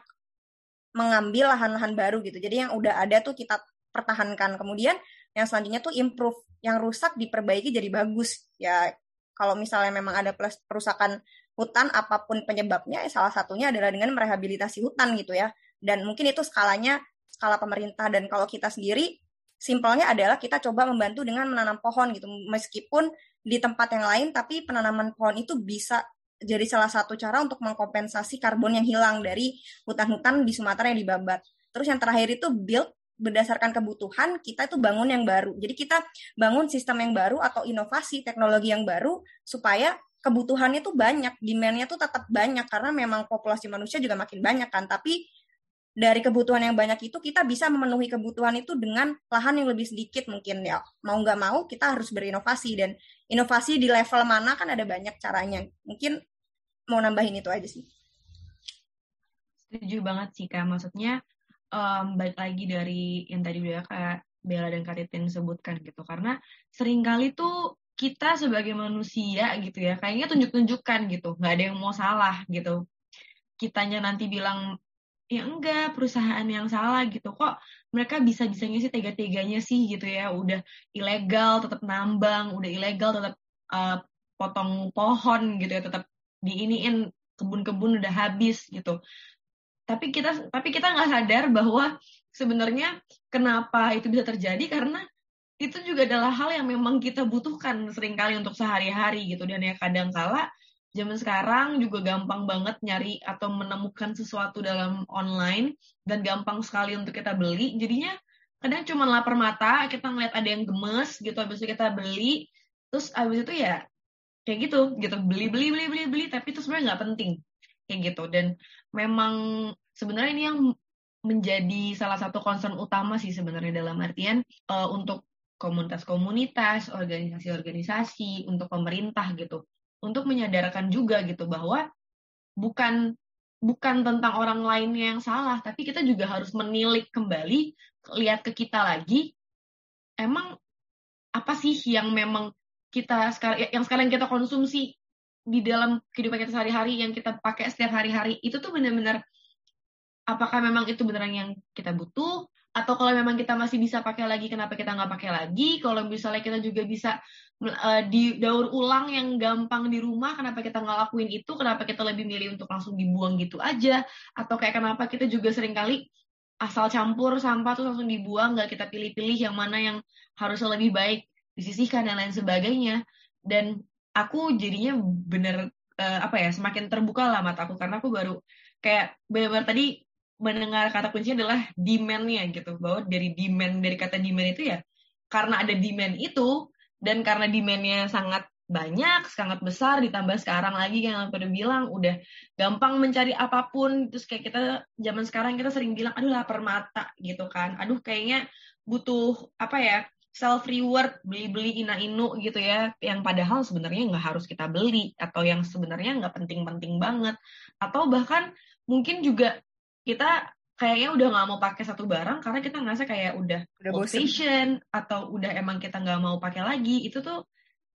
Speaker 4: mengambil lahan-lahan baru gitu. Jadi yang udah ada tuh kita pertahankan. Kemudian yang selanjutnya tuh improve, yang rusak diperbaiki jadi bagus. Ya kalau misalnya memang ada plus perusakan hutan apa pun penyebabnya, ya salah satunya adalah dengan merehabilitasi hutan gitu ya. Dan mungkin itu skalanya skala pemerintah dan kalau kita sendiri simpelnya adalah kita coba membantu dengan menanam pohon gitu. Meskipun di tempat yang lain tapi penanaman pohon itu bisa jadi salah satu cara untuk mengkompensasi karbon yang hilang dari hutan-hutan di Sumatera yang dibabat. Terus yang terakhir itu build berdasarkan kebutuhan kita itu bangun yang baru. Jadi kita bangun sistem yang baru atau inovasi teknologi yang baru supaya kebutuhannya tuh banyak, demand-nya tuh tetap banyak karena memang populasi manusia juga makin banyak kan. Tapi dari kebutuhan yang banyak itu kita bisa memenuhi kebutuhan itu dengan lahan yang lebih sedikit mungkin ya. Mau nggak mau kita harus berinovasi. Dan inovasi di level mana kan ada banyak caranya. Mungkin mau nambahin itu aja sih.
Speaker 2: Setuju banget sih kak. Maksudnya um, balik lagi dari yang tadi udah kayak Bella dan Karitin sebutkan gitu. Karena sering kali tuh kita sebagai manusia gitu ya kayaknya tunjuk-tunjukkan gitu. Nggak ada yang mau salah gitu. Kitanya nanti bilang ya enggak perusahaan yang salah gitu. Kok mereka bisa bisanya sih tega-teganya sih gitu ya? Udah ilegal tetap nambang. Udah ilegal tetap uh, potong pohon gitu ya. Tetap diiniin kebun-kebun udah habis gitu. Tapi kita tapi kita nggak sadar bahwa sebenarnya kenapa itu bisa terjadi? Karena itu juga adalah hal yang memang kita butuhkan sering kali untuk sehari-hari gitu. Dan ya kadang kala zaman sekarang juga gampang banget nyari atau menemukan sesuatu dalam online dan gampang sekali untuk kita beli. Jadinya kadang cuma lapar mata kita ngeliat ada yang gemes gitu habis itu kita beli. Terus habis itu ya kayak gitu gitu. Beli beli beli beli beli tapi itu sebenarnya nggak penting. Kayak gitu. Dan memang sebenarnya ini yang menjadi salah satu concern utama sih sebenarnya dalam artian uh, untuk komunitas-komunitas, organisasi-organisasi, untuk pemerintah gitu. Untuk menyadarkan juga gitu bahwa bukan bukan tentang orang lainnya yang salah, tapi kita juga harus menilik kembali, lihat ke kita lagi, emang apa sih yang memang kita sekarang yang sekarang kita konsumsi di dalam kehidupan kita sehari-hari yang kita pakai setiap hari-hari itu tuh benar-benar apakah memang itu beneran yang kita butuh atau kalau memang kita masih bisa pakai lagi kenapa kita nggak pakai lagi? Kalau misalnya kita juga bisa uh, didaur ulang yang gampang di rumah kenapa kita nggak lakuin itu? Kenapa kita lebih milih untuk langsung dibuang gitu aja? Atau kayak kenapa kita juga sering kali asal campur sampah tuh langsung dibuang nggak kita pilih-pilih yang mana yang harusnya lebih baik disisihkan dan lain sebagainya. Dan aku jadinya bener uh, apa ya semakin terbuka lah mataku karena aku baru kayak benar-benar tadi mendengar kata kuncinya adalah demand-nya gitu. Bahwa dari demand dari kata demand itu ya karena ada demand itu dan karena demand-nya sangat banyak, sangat besar, ditambah sekarang lagi yang aku udah bilang udah gampang mencari apa pun, terus kayak kita zaman sekarang kita sering bilang, aduh lapar mata gitu kan, aduh kayaknya butuh apa ya self reward beli-beli ina-inu gitu ya, yang padahal sebenarnya nggak harus kita beli atau yang sebenarnya nggak penting-penting banget, atau bahkan mungkin juga kita kayaknya udah nggak mau pakai satu barang karena kita ngerasa kayak udah, udah old fashion atau udah emang kita nggak mau pakai lagi. Itu tuh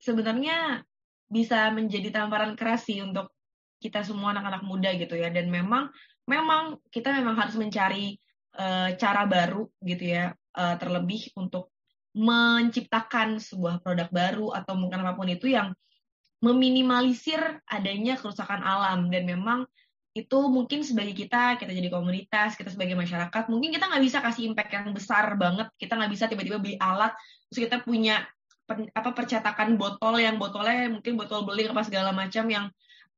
Speaker 2: sebenarnya bisa menjadi tamparan keras sih untuk kita semua anak-anak muda gitu ya. Dan memang memang kita memang harus mencari uh, cara baru gitu ya uh, terlebih untuk menciptakan sebuah produk baru atau mungkin apa pun itu yang meminimalisir adanya kerusakan alam. Dan memang itu mungkin sebagai kita kita jadi komunitas kita sebagai masyarakat mungkin kita nggak bisa kasih impact yang besar banget kita nggak bisa tiba-tiba beli alat terus kita punya per, apa percetakan botol yang botolnya mungkin botol beling apa segala macam yang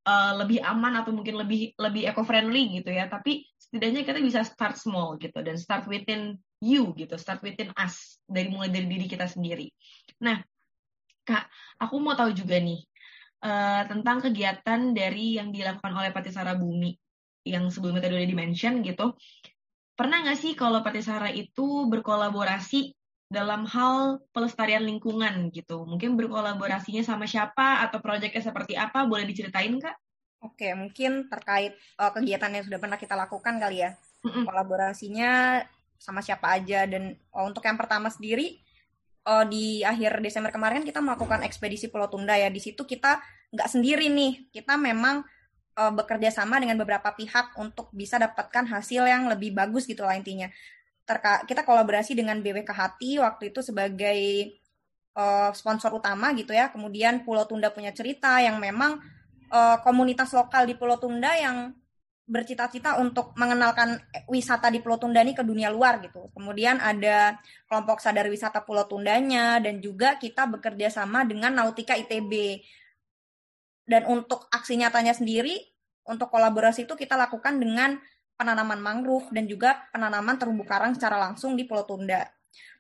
Speaker 2: uh, lebih aman atau mungkin lebih lebih eco friendly gitu ya. Tapi setidaknya kita bisa start small gitu dan start within you gitu start within us dari mulai dari diri kita sendiri. Nah kak aku mau tahu juga nih uh, tentang kegiatan dari yang dilakukan oleh Patisara Bumi yang sebelumnya tadi udah dimention gitu. Pernah nggak sih kalau Patisara itu berkolaborasi dalam hal pelestarian lingkungan gitu? Mungkin berkolaborasinya sama siapa atau proyeknya seperti apa? Boleh diceritain kak?
Speaker 4: Oke, mungkin terkait uh, kegiatan yang sudah pernah kita lakukan kali ya. Mm-mm. Kolaborasinya sama siapa aja dan oh, untuk yang pertama sendiri uh, di akhir Desember kemarin kita melakukan ekspedisi Pulau Tunda ya. Di situ kita nggak sendiri nih, kita memang uh, bekerja sama dengan beberapa pihak untuk bisa dapatkan hasil yang lebih bagus gitu lah intinya. Terka kita kolaborasi dengan BWK Hati waktu itu sebagai uh, sponsor utama gitu ya. Kemudian Pulau Tunda punya cerita yang memang uh, komunitas lokal di Pulau Tunda yang bercita-cita untuk mengenalkan wisata di Pulau Tunda ini ke dunia luar gitu. Kemudian ada kelompok sadar wisata Pulau Tundanya dan juga kita bekerja sama dengan Nautika ITB. Dan untuk aksi nyatanya sendiri, untuk kolaborasi itu kita lakukan dengan penanaman mangrove dan juga penanaman terumbu karang secara langsung di Pulau Tunda.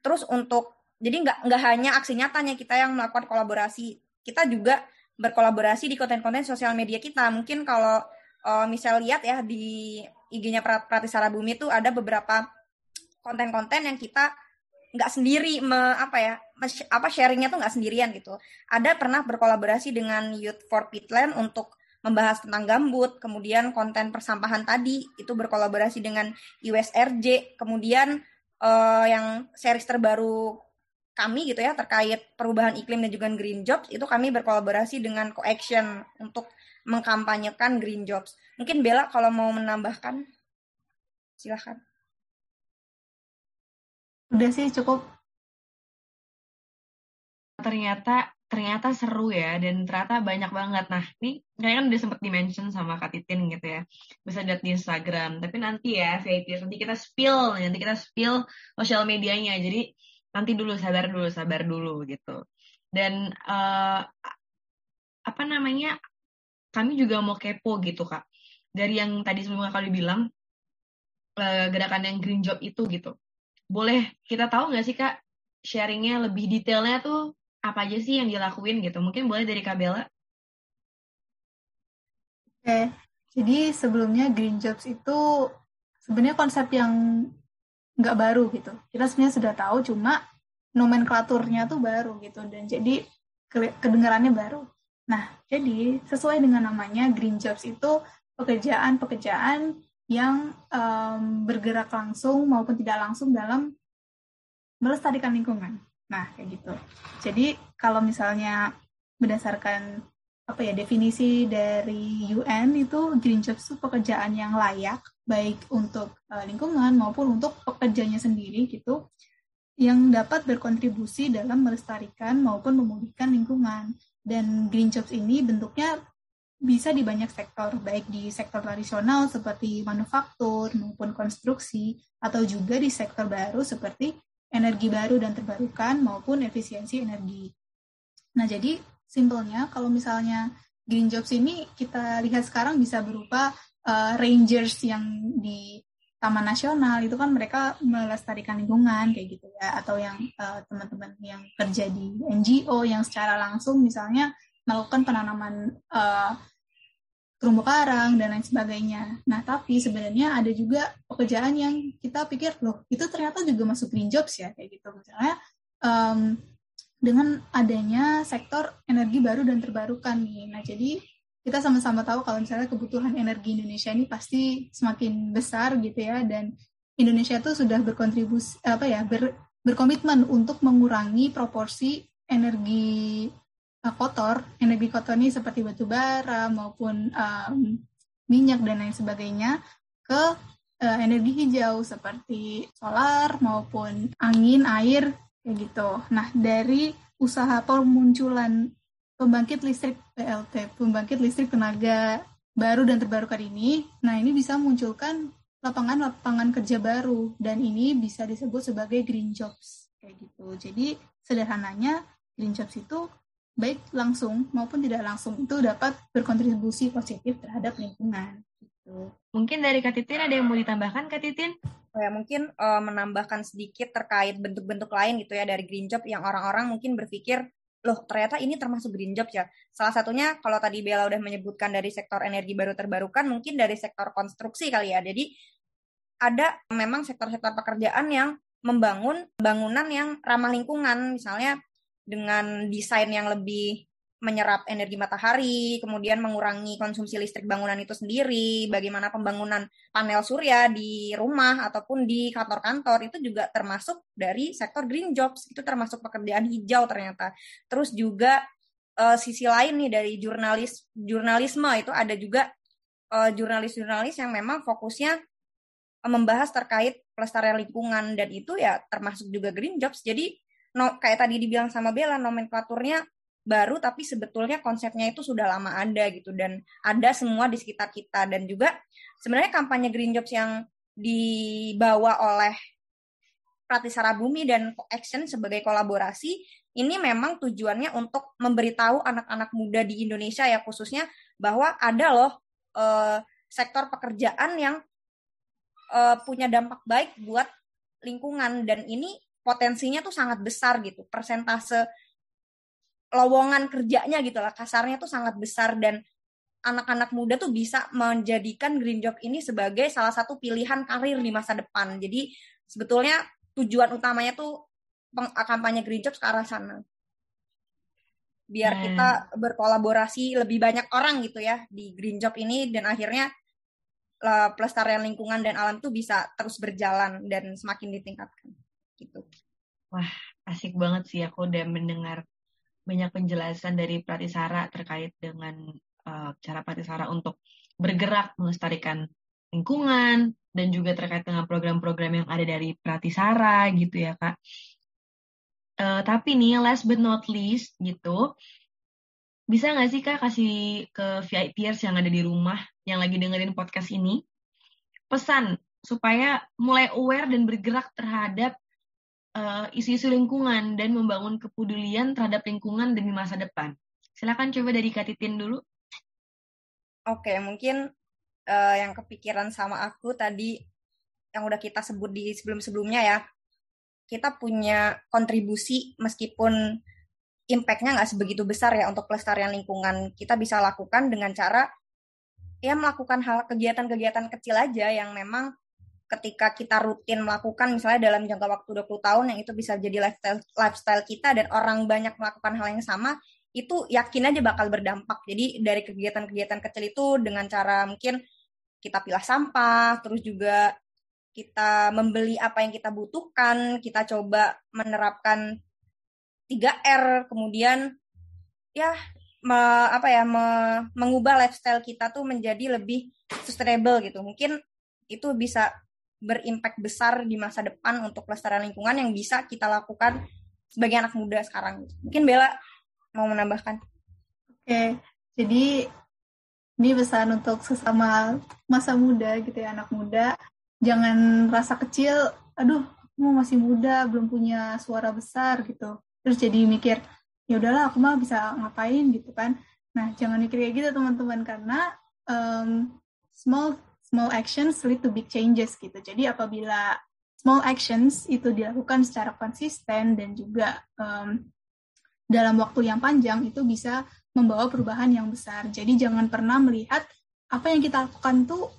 Speaker 4: Terus untuk jadi nggak nggak hanya aksi nyatanya kita yang melakukan kolaborasi, kita juga berkolaborasi di konten-konten sosial media kita. Mungkin kalau uh, misal lihat ya di IG-nya Pratisara Bumi itu ada beberapa konten-konten yang kita nggak sendiri me, apa ya apa sharingnya tuh nggak sendirian gitu. Ada pernah berkolaborasi dengan Youth for Pitland untuk membahas tentang gambut, kemudian konten persampahan tadi itu berkolaborasi dengan USRJ, kemudian uh, yang series terbaru kami gitu ya terkait perubahan iklim dan juga green jobs itu kami berkolaborasi dengan Coaction untuk mengkampanyekan green jobs. Mungkin Bella kalau mau menambahkan, silahkan.
Speaker 3: Udah sih cukup.
Speaker 2: Ternyata ternyata seru ya dan ternyata banyak banget. Nah, ini kayaknya kan udah sempat dimention sama Kak Titin gitu ya. Bisa lihat di Instagram. Tapi nanti ya VIP nanti kita spill, nanti kita spill sosial medianya. Jadi nanti dulu sabar dulu, sabar dulu gitu. Dan uh, apa namanya kami juga mau kepo gitu kak. Dari yang tadi sebelumnya kali bilang uh, gerakan yang green job itu gitu. Boleh kita tahu nggak sih kak sharingnya lebih detailnya tuh apa aja sih yang dilakuin gitu? Mungkin boleh dari kak Bella.
Speaker 3: Oke jadi sebelumnya green jobs itu sebenarnya konsep yang nggak baru gitu. Kita sebenarnya sudah tahu cuma nomenklaturnya tuh baru gitu. Dan jadi kedengarannya baru Nah, jadi sesuai dengan namanya green jobs itu pekerjaan-pekerjaan yang um, bergerak langsung maupun tidak langsung dalam melestarikan lingkungan. Nah, kayak gitu. Jadi kalau misalnya berdasarkan apa ya definisi dari UN itu green jobs itu pekerjaan yang layak baik untuk uh, lingkungan maupun untuk pekerjanya sendiri gitu yang dapat berkontribusi dalam melestarikan maupun memulihkan lingkungan dan green jobs ini bentuknya bisa di banyak sektor baik di sektor tradisional seperti manufaktur maupun konstruksi atau juga di sektor baru seperti energi baru dan terbarukan maupun efisiensi energi. Nah, jadi simpelnya kalau misalnya green jobs ini kita lihat sekarang bisa berupa uh, rangers yang di Taman Nasional itu kan mereka melestarikan lingkungan kayak gitu ya atau yang uh, teman-teman yang kerja di NGO yang secara langsung misalnya melakukan penanaman uh, terumbu karang dan lain sebagainya. Nah, tapi sebenarnya ada juga pekerjaan yang kita pikir loh itu ternyata juga masuk green jobs ya kayak gitu misalnya um, dengan adanya sektor energi baru dan terbarukan nih. Nah, jadi kita sama-sama tahu kalau misalnya kebutuhan energi Indonesia ini pasti semakin besar gitu ya dan Indonesia itu sudah berkontribusi apa ya ber, berkomitmen untuk mengurangi proporsi energi uh, kotor, energi kotor ini seperti batu bara maupun um, minyak dan lain sebagainya ke uh, energi hijau seperti solar maupun angin, air kayak gitu. Nah, dari usaha pemunculan pembangkit listrik PLT, pembangkit listrik tenaga baru dan terbarukan ini, nah ini bisa munculkan lapangan-lapangan kerja baru dan ini bisa disebut sebagai green jobs kayak gitu. Jadi sederhananya green jobs itu baik langsung maupun tidak langsung itu dapat berkontribusi positif terhadap lingkungan. Gitu.
Speaker 2: Mungkin dari Kak Titin ada yang mau ditambahkan Kak Titin?
Speaker 4: ya mungkin uh, menambahkan sedikit terkait bentuk-bentuk lain gitu ya dari green job yang orang-orang mungkin berpikir loh ternyata ini termasuk green job ya. Salah satunya kalau tadi Bella udah menyebutkan dari sektor energi baru terbarukan mungkin dari sektor konstruksi kali ya. Jadi ada memang sektor-sektor pekerjaan yang membangun bangunan yang ramah lingkungan misalnya dengan desain yang lebih menyerap energi matahari, kemudian mengurangi konsumsi listrik bangunan itu sendiri, bagaimana pembangunan panel surya di rumah ataupun di kantor-kantor itu juga termasuk dari sektor green jobs, itu termasuk pekerjaan hijau ternyata. Terus juga uh, sisi lain nih dari jurnalis jurnalisme itu ada juga uh, jurnalis-jurnalis yang memang fokusnya membahas terkait pelestarian lingkungan dan itu ya termasuk juga green jobs. Jadi no, kayak tadi dibilang sama Bella nomenklaturnya baru tapi sebetulnya konsepnya itu sudah lama ada gitu dan ada semua di sekitar kita. Dan juga sebenarnya kampanye Green Jobs yang dibawa oleh Pratisara Bumi dan Action sebagai kolaborasi ini memang tujuannya untuk memberitahu anak-anak muda di Indonesia ya khususnya bahwa ada loh eh, sektor pekerjaan yang eh, punya dampak baik buat lingkungan. Dan ini potensinya tuh sangat besar gitu persentase lowongan kerjanya gitu lah kasarnya tuh sangat besar dan anak-anak muda tuh bisa menjadikan green job ini sebagai salah satu pilihan karir di masa depan. Jadi sebetulnya tujuan utamanya tuh kampanye green job ke arah sana. Biar hmm. kita berkolaborasi lebih banyak orang gitu ya di green job ini dan akhirnya pelestarian lingkungan dan alam tuh bisa terus berjalan dan semakin ditingkatkan gitu.
Speaker 2: Wah, asik banget sih aku udah mendengar banyak penjelasan dari Pratisara terkait dengan uh, cara Pratisara untuk bergerak melestarikan lingkungan dan juga terkait dengan program-program yang ada dari Pratisara gitu ya kak. Uh, tapi nih last but not least gitu, bisa nggak sih kak kasih ke VIPers yang ada di rumah yang lagi dengerin podcast ini pesan supaya mulai aware dan bergerak terhadap uh, isu-isu lingkungan dan membangun kepedulian terhadap lingkungan demi masa depan. Silakan coba dari Katitin dulu.
Speaker 4: Oke, mungkin uh, yang kepikiran sama aku tadi yang udah kita sebut di sebelum-sebelumnya ya, kita punya kontribusi meskipun impact-nya nggak sebegitu besar ya untuk pelestarian lingkungan. Kita bisa lakukan dengan cara ya melakukan hal kegiatan-kegiatan kecil aja yang memang ketika kita rutin melakukan misalnya dalam jangka waktu 20 tahun yang itu bisa jadi lifestyle lifestyle kita dan orang banyak melakukan hal yang sama itu yakin aja bakal berdampak. Jadi dari kegiatan-kegiatan kecil itu dengan cara mungkin kita pilah sampah, terus juga kita membeli apa yang kita butuhkan, kita coba menerapkan 3R, kemudian ya me, apa ya me, mengubah lifestyle kita tuh menjadi lebih sustainable gitu. Mungkin itu bisa berimpact besar di masa depan untuk pelestarian lingkungan yang bisa kita lakukan sebagai anak muda sekarang. Mungkin Bella mau menambahkan.
Speaker 3: Oke, jadi ini pesan untuk sesama masa muda gitu ya anak muda. Jangan rasa kecil, aduh, mau masih muda, belum punya suara besar gitu. Terus jadi mikir, ya udahlah aku mah bisa ngapain gitu kan. Nah, jangan mikir kayak gitu teman-teman karena um, small small actions lead to big changes gitu. Jadi apabila small actions itu dilakukan secara konsisten dan juga um, dalam waktu yang panjang itu bisa membawa perubahan yang besar. Jadi jangan pernah melihat apa yang kita lakukan tuh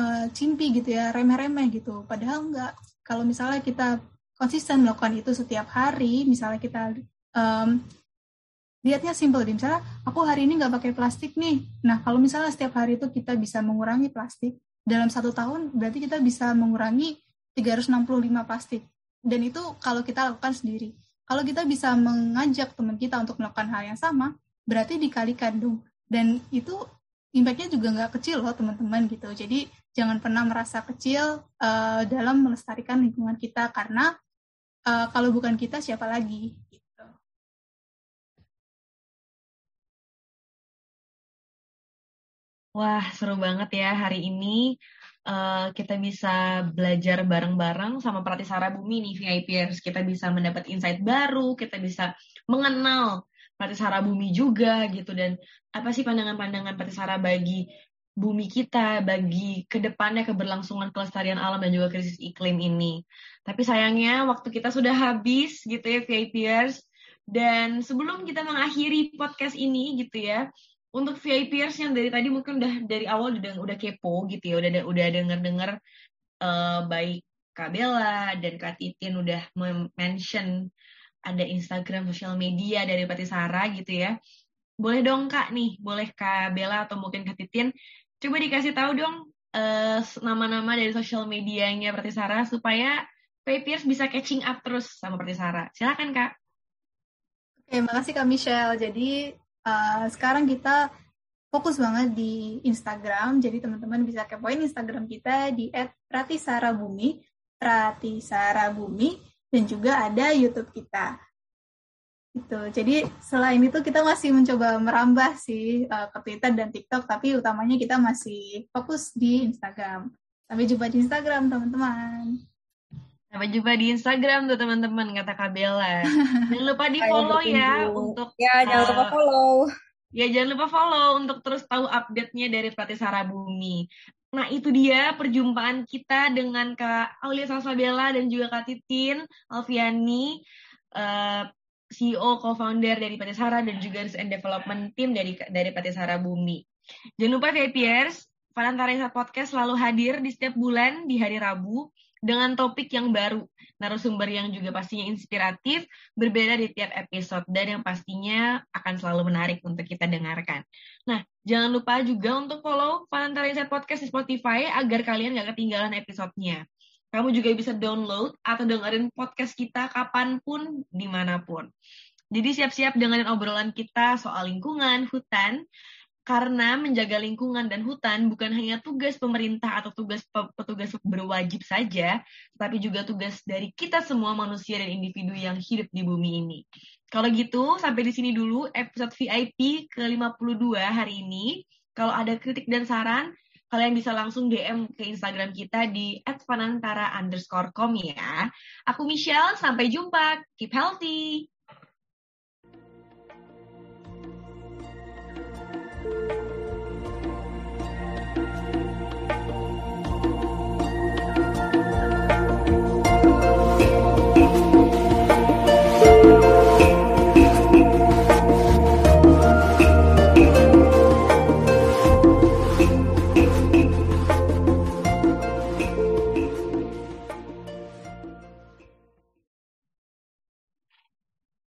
Speaker 3: uh, cimpi gitu ya, remeh-remeh gitu. Padahal enggak. Kalau misalnya kita konsisten melakukan itu setiap hari, misalnya kita um, lihatnya simple, misalnya aku hari ini nggak pakai plastik nih. Nah kalau misalnya setiap hari itu kita bisa mengurangi plastik, dalam satu tahun berarti kita bisa mengurangi 365 plastik. Dan itu kalau kita lakukan sendiri. Kalau kita bisa mengajak teman kita untuk melakukan hal yang sama, berarti dikalikan dong. Dan itu impact-nya juga nggak kecil loh teman-teman gitu. Jadi jangan pernah merasa kecil uh, dalam melestarikan lingkungan kita karena uh, kalau bukan kita siapa lagi gitu.
Speaker 2: Wah, seru banget ya hari ini uh, kita bisa belajar bareng-bareng sama Pratisara Bumi nih VIPers. Kita bisa mendapat insight baru, kita bisa mengenal Pratisara Bumi juga gitu dan apa sih pandangan-pandangan Pratisara bagi bumi kita, bagi ke depannya keberlangsungan kelestarian alam dan juga krisis iklim ini. Tapi sayangnya waktu kita sudah habis gitu ya VIPers. Dan sebelum kita mengakhiri podcast ini gitu ya, untuk VIPers yang dari tadi mungkin udah dari awal udah udah kepo gitu ya, udah udah denger-denger uh, baik Kak Bella dan Kak Titin udah mention ada Instagram sosial media dari Patisara gitu ya. Boleh dong Kak nih, boleh Kak Bella atau mungkin Kak Titin coba dikasih tahu dong nama nama-nama dari sosial medianya Patisara supaya VIPers bisa catching up terus sama Patisara. Silakan Kak.
Speaker 3: Oke, makasih Kak Michelle. Jadi uh, sekarang kita fokus banget di Instagram. Jadi teman-teman bisa kepoin Instagram kita di @pratisarabumi, pratisarabumi dan juga ada YouTube kita. Itu. Jadi selain itu kita masih mencoba merambah sih uh, ke Twitter dan TikTok, tapi utamanya kita masih fokus di Instagram. Sampai jumpa di Instagram, teman-teman.
Speaker 2: Sampai jumpa di Instagram tuh teman-teman kata Kabela. Jangan lupa di follow ya untuk
Speaker 4: ya jangan lupa eh, follow.
Speaker 2: Ya jangan lupa follow untuk terus tahu update-nya dari Pratisara Bumi. Nah itu dia perjumpaan kita dengan Kak Aulia Salsabella dan juga Kak Titin Alfiani, uh, eh, CEO co-founder dari Pratisara dan juga Research and Development Team dari dari Pratisara Bumi. Jangan lupa VIPers, Fanantara Podcast selalu hadir di setiap bulan di hari Rabu dengan topik yang baru, narasumber yang juga pastinya inspiratif, berbeda di tiap episode, dan yang pastinya akan selalu menarik untuk kita dengarkan. Nah, jangan lupa juga untuk follow Panantara Insight Podcast di Spotify agar kalian gak ketinggalan episodenya. Kamu juga bisa download atau dengerin podcast kita kapan pun, di mana pun. Jadi siap-siap dengerin obrolan kita soal lingkungan, hutan, karena menjaga lingkungan dan hutan bukan hanya tugas pemerintah atau tugas petugas berwajib saja, tapi juga tugas dari kita semua manusia dan individu yang hidup di bumi ini. Kalau gitu, sampai di sini dulu episode VIP ke-52 hari ini. Kalau ada kritik dan saran, kalian bisa langsung DM ke Instagram kita di @panantara underscore com ya. Aku Michelle, sampai jumpa. Keep healthy. Thank you.